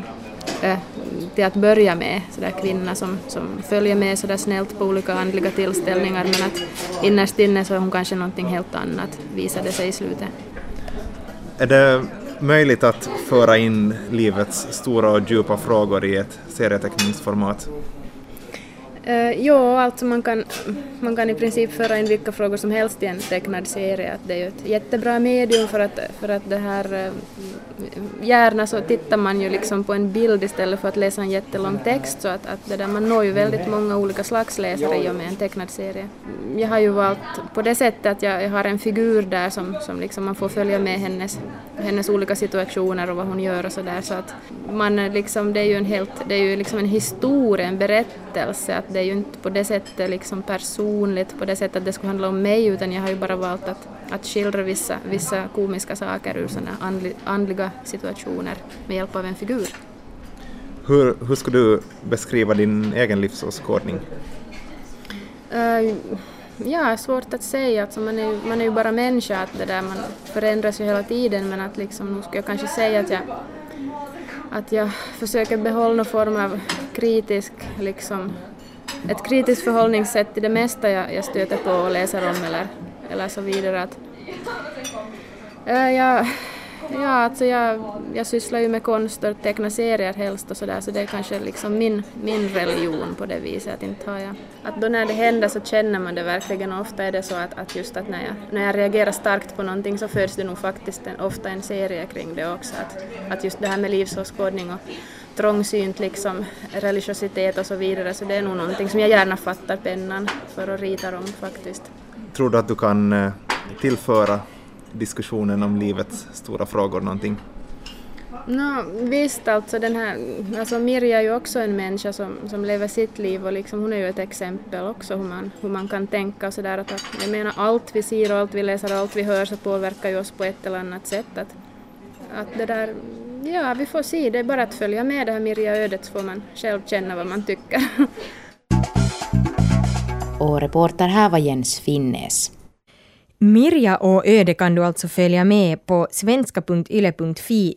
äh, till att börja med, så där kvinna som, som följer med så där snällt på olika andliga tillställningar men att innerst inne så är hon kanske någonting helt annat, visade sig i slutet. Är det möjligt att föra in livets stora och djupa frågor i ett serieteckningsformat? Eh, uh, jo, alltså man kan, man kan i princip föra in vilka frågor som helst i en tecknad serie. Att det är ju ett jättebra medium för att, för att det här uh, gärna så tittar man ju liksom på en bild istället för att läsa en jättelång text så att, att det där, man når ju väldigt många olika slags läsare i och med en tecknad serie. Jag har ju valt på det sättet att jag, jag har en figur där som, som liksom man får följa med hennes, hennes olika situationer och vad hon gör och sådär så att man liksom, det är ju en helt, det är ju liksom en historia, en berättelse att det är ju inte på det sättet liksom personligt, på det sättet att det skulle handla om mig utan jag har ju bara valt att, att skildra vissa, vissa komiska saker ur sådana andli, andliga situationer med hjälp av en figur. Hur, hur skulle du beskriva din egen livsåskådning? Uh, ja, svårt att säga. Alltså man, är, man är ju bara människa, att det där, man förändras ju hela tiden men att liksom, nu skulle jag kanske säga att jag, att jag försöker behålla någon form av kritisk, liksom, ett kritiskt förhållningssätt till det mesta jag, jag stöter på och läser om eller, eller så vidare. Att, eh, äh, jag, Ja, alltså jag, jag sysslar ju med konst och tecknar serier helst och sådär så det är kanske liksom min, min religion på det viset. Att, inte har jag, att då när det händer så känner man det verkligen och ofta är det så att, att just att när jag, när jag reagerar starkt på någonting så föds det nog faktiskt en, ofta en serie kring det också. Att, att just det här med livsåskådning och trångsynt liksom religiositet och så vidare så det är nog någonting som jag gärna fattar pennan för att rita om faktiskt. Tror du att du kan eh, tillföra diskussionen om livets stora frågor någonting? No, visst, alltså den här, alltså Mirja är ju också en människa som, som lever sitt liv och liksom, hon är ju ett exempel också hur man, hur man kan tänka och sådär. jag menar allt vi ser och allt vi läser och allt vi hör så påverkar ju oss på ett eller annat sätt. Att, att det där, ja vi får se, det är bara att följa med det här Mirja-ödet så får man själv känna vad man tycker. *laughs* och reporter här var Jens Finnes. Mirja och öde kan du alltså följa med på svenska.yle.fi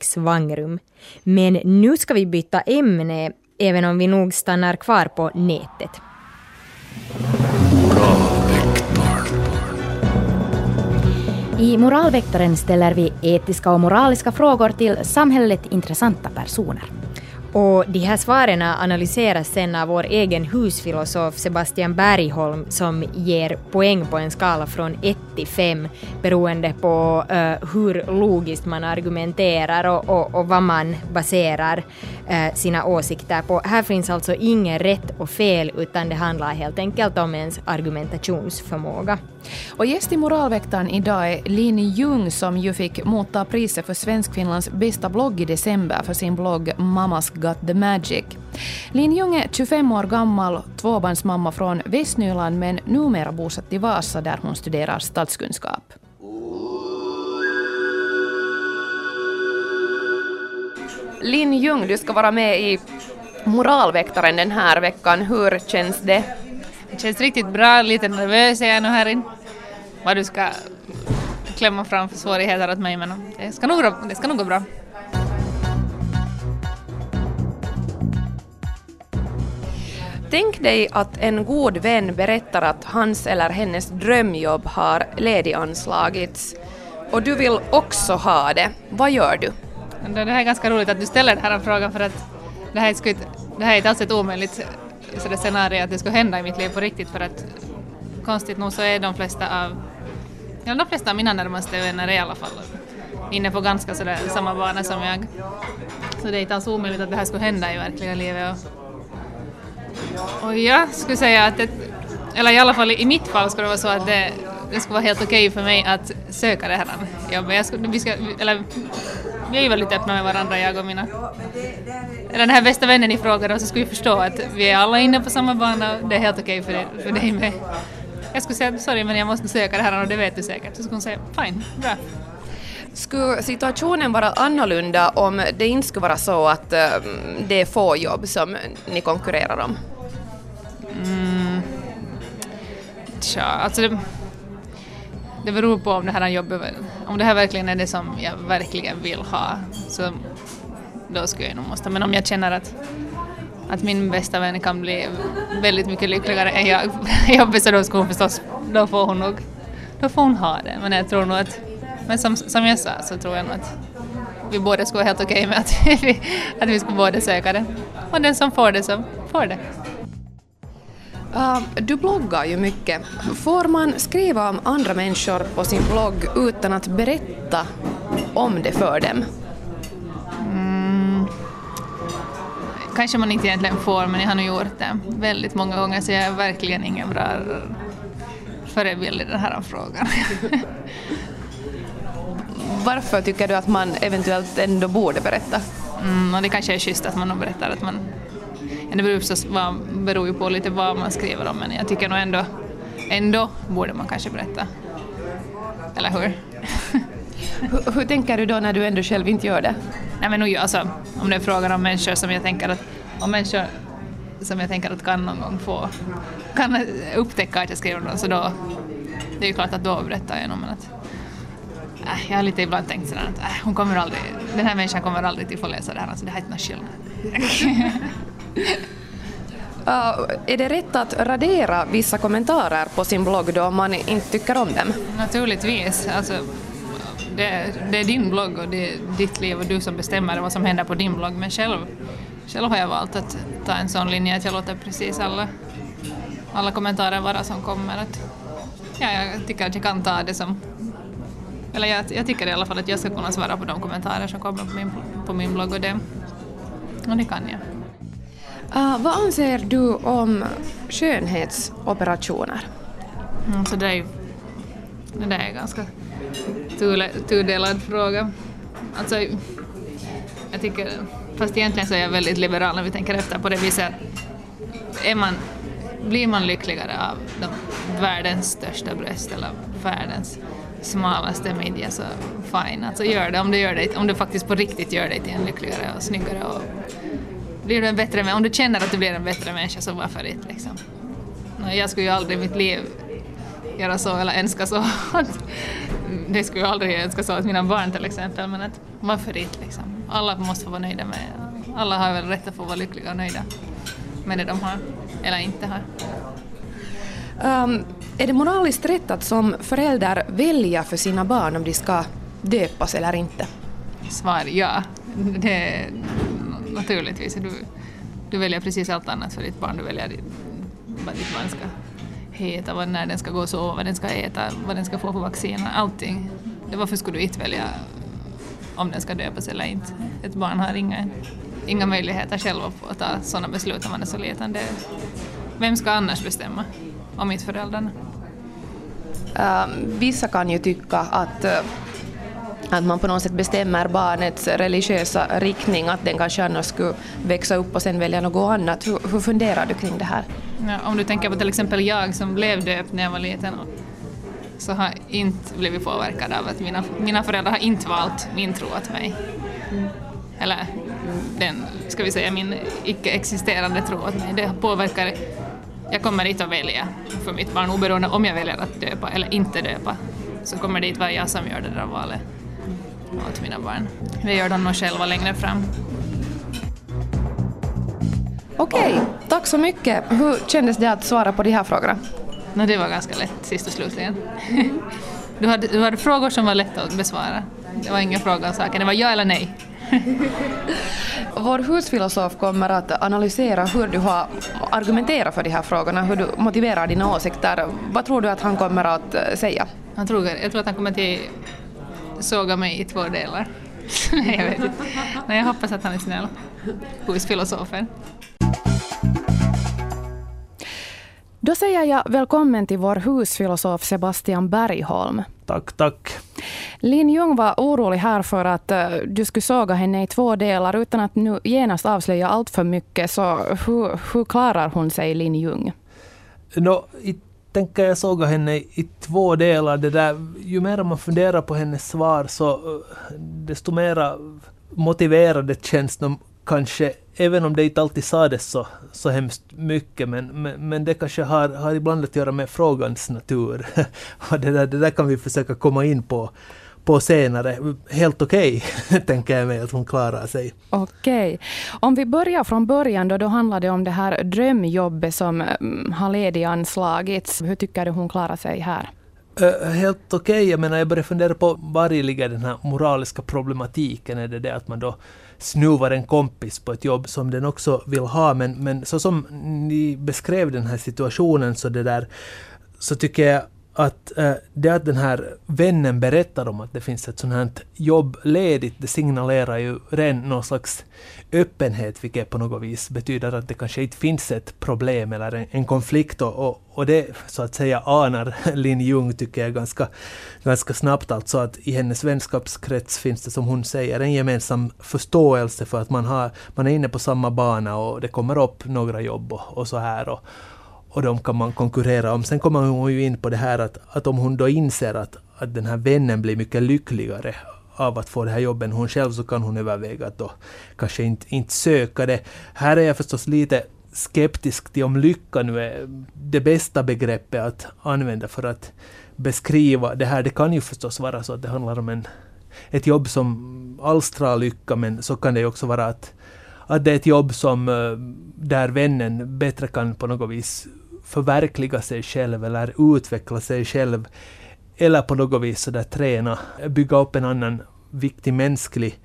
svangrum. Men nu ska vi byta ämne, även om vi nog stannar kvar på nätet. I Moralväktaren ställer vi etiska och moraliska frågor till samhället intressanta personer. Och de här svaren analyseras sen av vår egen husfilosof Sebastian Bergholm som ger poäng på en skala från 1 till 5 beroende på uh, hur logiskt man argumenterar och, och, och vad man baserar uh, sina åsikter på. Här finns alltså inget rätt och fel utan det handlar helt enkelt om ens argumentationsförmåga. Och gäst i Moralväktaren idag är Lin Ljung som ju fick motta priset för Svenskfinlands bästa blogg i december för sin blogg Mamas Got the Magic. Lin Ljung är 25 år gammal, tvåbarnsmamma från Västnyland men numera bosatt i Vasa där hon studerar statskunskap. Lin Ljung, du ska vara med i Moralväktaren den här veckan. Hur känns det? Det känns riktigt bra, lite nervös är jag nu här inne. Vad du ska klämma fram för svårigheter åt mig men det ska nog, det ska nog gå bra. Tänk dig att en god vän berättar att hans eller hennes drömjobb har lediganslagits och du vill också ha det. Vad gör du? Det här är ganska roligt att du ställer den här frågan för att det här är, inte, det här är inte alls ett omöjligt scenario att det ska hända i mitt liv på riktigt för att konstigt nog så är de flesta av, ja, de flesta av mina närmaste vänner i alla fall inne på ganska sådär samma bana som jag. Så det är inte alls omöjligt att det här skulle hända i verkliga livet. Och, och jag skulle säga att, det, eller i alla fall i mitt fall skulle det vara så att det, det skulle vara helt okej okay för mig att söka det här jobbet. Jag skulle, vi, ska, eller, vi är ju väldigt öppna med varandra, jag och mina... Eller den här bästa vännen i frågan, och så skulle vi förstå att vi är alla inne på samma bana och det är helt okej okay för, för dig med. Jag skulle säga sorry men jag måste söka det här och det vet du säkert. Så skulle hon säga fine, bra. Skulle situationen vara annorlunda om det inte skulle vara så att um, det är få jobb som ni konkurrerar om? Mm. Tja, alltså det, det beror på om det här jobbet, om det här verkligen är det som jag verkligen vill ha, så då skulle jag nog måste. Men om jag känner att, att min bästa vän kan bli väldigt mycket lyckligare än jag *laughs* i så då skulle hon förstås, då får hon nog, då får hon ha det. Men jag tror nog att men som, som jag sa så tror jag nog att vi båda skulle vara helt okej okay med att *laughs* vi, att vi skulle båda söka det. Och den som får det så får det. Uh, du bloggar ju mycket. Får man skriva om andra människor på sin blogg utan att berätta om det för dem? Kanske man inte egentligen får, men jag har nog gjort det väldigt många gånger så jag är verkligen ingen bra förebild i den här frågan. *laughs* Varför tycker du att man eventuellt ändå borde berätta? Mm, det kanske är schysst att man berättar att man... Det beror, förstås, beror ju på lite vad man skriver om men jag tycker nog ändå, ändå borde man kanske berätta. Eller hur? *laughs* hur? Hur tänker du då när du ändå själv inte gör det? Nej men alltså, om det är frågan om människor som jag tänker att, om människor som jag tänker att kan någon gång få, kan upptäcka att jag skriver om dem så då, det är ju klart att då berättar jag nog men att äh, jag har lite ibland tänkt sådär att äh, hon kommer aldrig, den här människan kommer aldrig till få läsa det här, alltså det här är inte någon skillnad. *laughs* Uh, är det rätt att radera vissa kommentarer på sin blogg då om man inte tycker om dem? Naturligtvis. Alltså, det, det är din blogg och det är ditt liv och du som bestämmer vad som händer på din blogg. Men själv, själv har jag valt att ta en sån linje att jag låter precis alla, alla kommentarer vara som kommer. Att, ja, jag tycker att jag kan ta det som eller jag, jag, tycker i alla fall att jag ska kunna svara på de kommentarer som kommer på min, på min blogg och det, och det kan jag. Uh, vad anser du om skönhetsoperationer? Mm, så det, är, det där är ganska tudelad fråga. Alltså, jag tycker, fast egentligen så är jag väldigt liberal när vi tänker efter på det viset är man, blir man lyckligare av de, världens största bröst eller världens smalaste midja så fine, alltså gör det om du, gör det, om du faktiskt på riktigt gör dig till en lyckligare och snyggare och blir du en bättre om du känner att du blir en bättre människa så varför inte liksom. Jag skulle ju aldrig i mitt liv göra så eller önska så. det skulle jag aldrig önska så åt mina barn till exempel men att varför inte liksom. Alla måste få vara nöjda med, alla har väl rätt att få vara lyckliga och nöjda med det de har eller inte har. Um, är det moraliskt rätt att som förälder välja för sina barn om de ska döpas eller inte? Svar ja. Det, naturligtvis. Du, du väljer precis allt annat för ditt barn. Du väljer vad ditt barn ska heta, vad, när den ska gå och sova, vad den ska äta, vad den ska få för vacciner, allting. Varför skulle du inte välja om den ska döpas eller inte? Ett barn har inga, inga möjligheter själv att ta sådana beslut om man är så liten. Det, vem ska annars bestämma? om inte föräldrarna. Uh, vissa kan ju tycka att uh, att man på något sätt bestämmer barnets religiösa riktning, att den kanske annars skulle växa upp och sen välja något annat. Hur, hur funderar du kring det här? Ja, om du tänker på till exempel jag som blev döpt när jag var liten så har inte blivit påverkad av att mina, mina föräldrar har inte valt min tro åt mig. Mm. Eller den, ska vi säga, min icke-existerande tro åt mig. Det påverkar jag kommer dit att välja för mitt barn oberoende om jag väljer att döpa eller inte döpa så kommer det inte vara jag som gör det där valet åt mina barn. Det gör de nog själva längre fram. Okej, okay, tack så mycket. Hur kändes det att svara på de här frågorna? No, det var ganska lätt sist och slutligen. *laughs* Du hade, du hade frågor som var lätta att besvara. Det var inga frågor om saken, det var ja eller nej. *laughs* Vår husfilosof kommer att analysera hur du har argumenterat för de här frågorna, hur du motiverar dina åsikter. Vad tror du att han kommer att eh, säga? Han tror, jag tror att han kommer att såga mig i två delar. Nej, *laughs* jag vet inte. Nej, jag hoppas att han är snäll. Husfilosofen. Då säger jag välkommen till vår husfilosof Sebastian Bergholm. Tack, tack. Lin Jung var orolig här för att uh, du skulle såga henne i två delar utan att nu genast avslöja allt för mycket. Så hur, hur klarar hon sig, Lin Jung? No, i, tänker jag såga henne i två delar. Det där, ju mer man funderar på hennes svar så uh, desto mer motiverade känns de kanske, även om det inte alltid sades så, så hemskt mycket, men, men, men det kanske har, har ibland att göra med frågans natur. *laughs* och det där, det där kan vi försöka komma in på på senare. Helt okej, okay, *laughs* tänker jag mig att hon klarar sig. Okej. Okay. Om vi börjar från början då, då handlar det om det här drömjobbet som mm, har ledighetsanslagits. Hur tycker du hon klarar sig här? Uh, helt okej. Okay. Jag menar, jag börjar fundera på var ligger den här moraliska problematiken. Är det det att man då snuvar en kompis på ett jobb som den också vill ha. Men, men så som ni beskrev den här situationen så det där så tycker jag att eh, det att den här vännen berättar om att det finns ett sånt här jobb ledigt, det signalerar ju redan någon slags öppenhet, vilket på något vis betyder att det kanske inte finns ett problem eller en, en konflikt. Och, och, och, det så att säga anar *laughs* Lin Jung, tycker jag, ganska, ganska snabbt. Alltså att i hennes vänskapskrets finns det, som hon säger, en gemensam förståelse för att man, har, man är inne på samma bana och det kommer upp några jobb och, och så här. Och, och de kan man konkurrera om. Sen kommer hon ju in på det här att, att om hon då inser att, att den här vännen blir mycket lyckligare av att få det här jobbet än hon själv så kan hon överväga att då kanske inte, inte söka det. Här är jag förstås lite skeptisk till om lycka nu är det bästa begreppet att använda för att beskriva det här. Det kan ju förstås vara så att det handlar om en, ett jobb som alstrar lycka men så kan det ju också vara att, att det är ett jobb som eh, där vännen bättre kan på något vis förverkliga sig själv eller utveckla sig själv. Eller på något vis så där träna, bygga upp en annan viktig mänsklig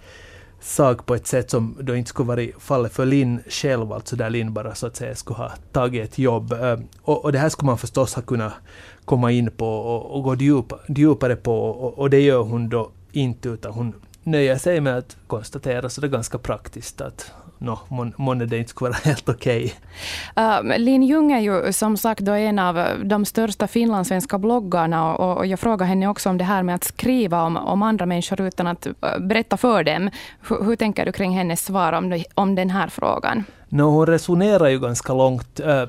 sak på ett sätt som då inte skulle varit fallet för Linn själv, alltså där Linn bara så att säga skulle ha tagit ett jobb. Eh, och, och det här skulle man förstås ha kunnat komma in på och, och gå djup, djupare på och, och, det gör hon då inte utan hon nöjer sig med att konstatera så det är ganska praktiskt att no, månne det inte skulle vara helt okej. Okay. Uh, Lin Ljung är ju som sagt då en av de största finlandssvenska bloggarna och, och jag frågar henne också om det här med att skriva om, om andra människor utan att uh, berätta för dem. H hur tänker du kring hennes svar om, om den här frågan? No, hon resonerar ju ganska långt uh,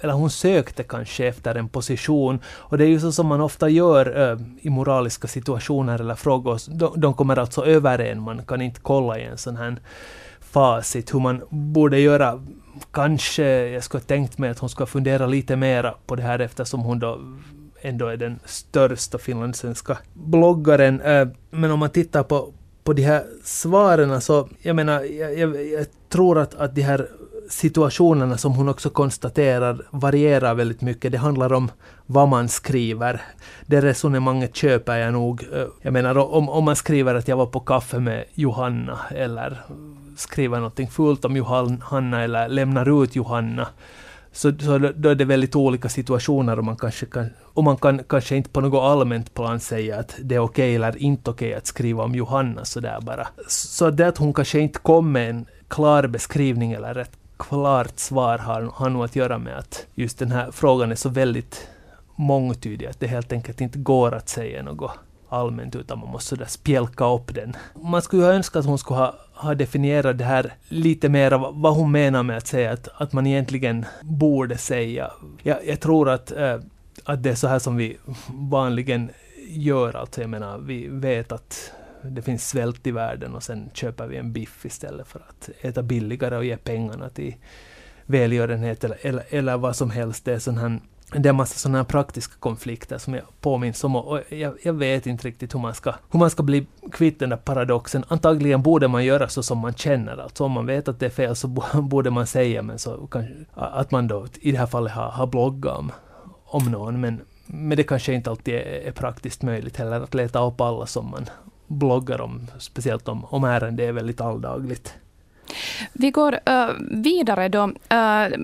eller hon sökte kanske efter en position. Och det är ju så som man ofta gör äh, i moraliska situationer eller frågor. De, de kommer alltså över en, man kan inte kolla i en sån här facit hur man borde göra. Kanske jag skulle ha tänkt mig att hon ska fundera lite mera på det här eftersom hon då ändå är den största finlandssvenska bloggaren. Eh, men om man tittar på, på de här svaren så, jag menar, jag, jag, jag tror att, att de här situationerna som hon också konstaterar varierar väldigt mycket. Det handlar om vad man skriver. Det resonemanget köper jag nog. Eh, jag menar om, om man skriver att jag var på kaffe med Johanna eller skriver någonting fult om Johanna eller lämnar ut Johanna. Så, så då är det väldigt olika situationer och man kanske kan, och man kan kanske inte på något allmänt plan säga att det är okej okay eller inte okej okay att skriva om Johanna sådär bara. Så det att hon kanske inte kom med en klar beskrivning eller ett klart svar har, har nog att göra med att just den här frågan är så väldigt mångtydig att det helt enkelt inte går att säga något allmänt utan man måste sådär spjälka upp den. Man skulle ju önska att hon skulle ha, ha definierat det här lite mer, vad hon menar med att säga att, att man egentligen borde säga. Jag, jag tror att, äh, att det är så här som vi vanligen gör. Alltså jag menar, vi vet att det finns svält i världen och sen köper vi en biff istället för att äta billigare och ge pengarna till välgörenhet eller, eller, eller vad som helst. Det är sån här det är en massa sådana praktiska konflikter som jag påminns om och jag, jag, vet inte riktigt hur man, ska, hur man ska bli kvitt den där paradoxen. Antagligen borde man göra så som man känner, alltså om man vet att det är fel så *laughs* borde man säga men så kanske, att man då i det här fallet har, har bloggat om, om någon men, men det kanske inte alltid är, är praktiskt möjligt heller att leta upp alla som man bloggar om, speciellt om, om ärende är väldigt alldagligt. Vi går uh, vidare då. Uh,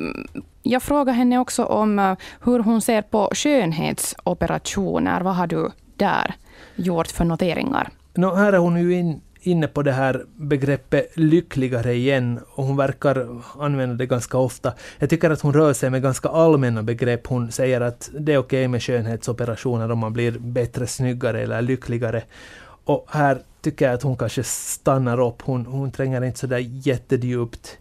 jag frågade henne också om eh, hur hon ser på skönhetsoperationer. Vad har du där gjort för noteringar? No, här är hon ju in, inne på det här begreppet lyckligare igen och hon verkar använda det ganska ofta. Jag tycker att hon rör sig med ganska allmänna begrepp. Hon säger att det är okej okay med skönhetsoperationer om man blir bättre, snyggare eller lyckligare. Och här tycker jag att hon kanske stannar upp. Hon, hon tränger inte så där jättedjupt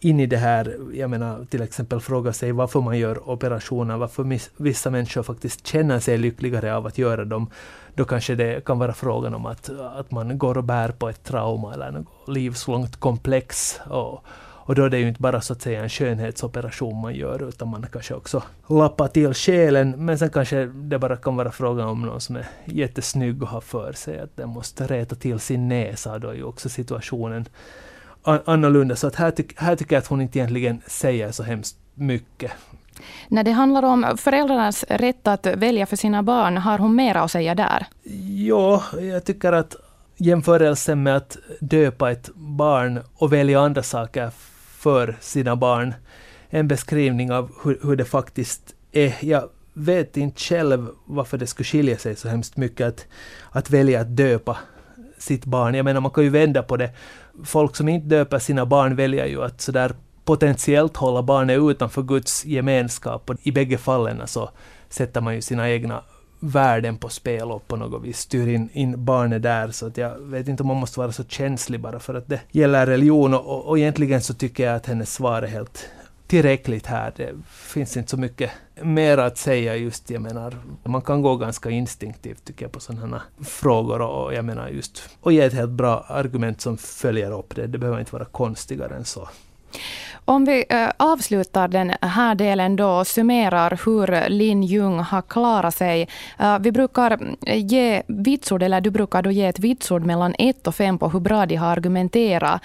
in i det här. Jag menar till exempel fråga sig varför man gör operationer, varför vissa människor faktiskt känner sig lyckligare av att göra dem. Då kanske det kan vara frågan om att, att man går och bär på ett trauma eller något livslångt komplex. Och, och då är det ju inte bara så att säga en skönhetsoperation man gör, utan man kanske också lappar till själen. Men sen kanske det bara kan vara frågan om någon som är jättesnygg och har för sig att den måste räta till sin näsa. Då är ju också situationen annorlunda. Så att här, tyck, här tycker jag att hon inte egentligen säger så hemskt mycket. När det handlar om föräldrarnas rätt att välja för sina barn, har hon mera att säga där? Ja, jag tycker att jämförelsen med att döpa ett barn och välja andra saker för sina barn. En beskrivning av hur, hur det faktiskt är. Jag vet inte själv varför det skulle skilja sig så hemskt mycket att, att välja att döpa sitt barn. Jag menar, man kan ju vända på det. Folk som inte döper sina barn väljer ju att sådär potentiellt hålla barnet utanför Guds gemenskap. Och I bägge fallen så sätter man ju sina egna värden på spel och på något vis styr in, in barnet där. Så att jag vet inte om man måste vara så känslig bara för att det gäller religion. Och, och, och egentligen så tycker jag att hennes svar är helt tillräckligt här. Det finns inte så mycket mer att säga just, jag menar, man kan gå ganska instinktivt tycker jag på sådana här frågor och jag menar just, och ge ett helt bra argument som följer upp det. Det behöver inte vara konstigare än så. Om vi äh, avslutar den här delen då och summerar hur Lin Jung har klarat sig. Äh, vi brukar ge vitsord, eller du brukar då ge ett vitsord mellan 1 och 5 på hur bra de har argumenterat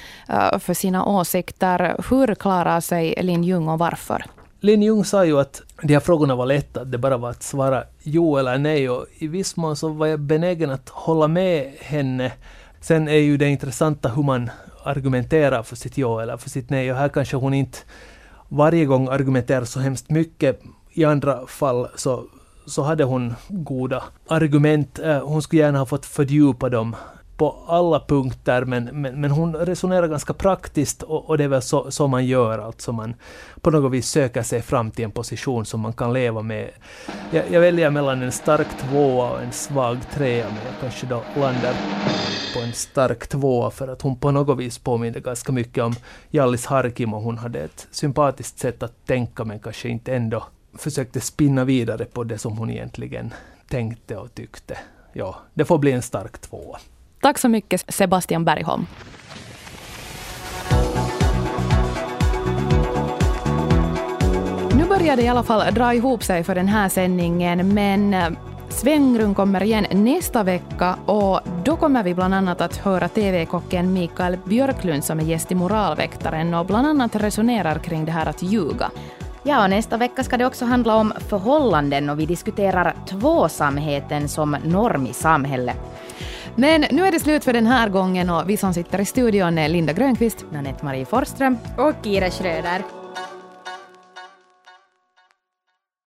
för sina åsikter. Hur klarar sig Lin Jung och varför? Lin Jung sa ju att de här frågorna var lätta, det bara var att svara jo eller nej och i viss mån så var jag benägen att hålla med henne. Sen är ju det intressanta hur man argumenterar för sitt ja eller för sitt nej. Och här kanske hon inte varje gång argumenterar så hemskt mycket. I andra fall så, så hade hon goda argument. Eh, hon skulle gärna ha fått fördjupa dem på alla punkter, men, men, men hon resonerar ganska praktiskt och, och det är väl så, så, man gör, alltså man på något vis söker sig fram till en position som man kan leva med. Jag, jag väljer mellan en stark tvåa och en svag trea, men jag kanske då landar på en stark tvåa för att hon på något vis påminner ganska mycket om Jallis Harkimo. Hon hade ett sympatiskt sätt att tänka, men kanske inte ändå försökte spinna vidare på det som hon egentligen tänkte och tyckte. Ja, det får bli en stark tvåa. Tack så mycket Sebastian Bergholm. Nu börjar det i alla fall dra ihop sig för den här sändningen, men eh, Svängrum kommer igen nästa vecka och då kommer vi bland annat att höra TV-kocken Mikael Björklund som är gäst i Moralväktaren och bland annat resonerar kring det här att ljuga. Ja, och nästa vecka ska det också handla om förhållanden och vi diskuterar tvåsamheten som norm i samhället. Men nu är det slut för den här gången och vi som sitter i studion är Linda Grönqvist, Nanette Marie Forsström och Kira Schröder.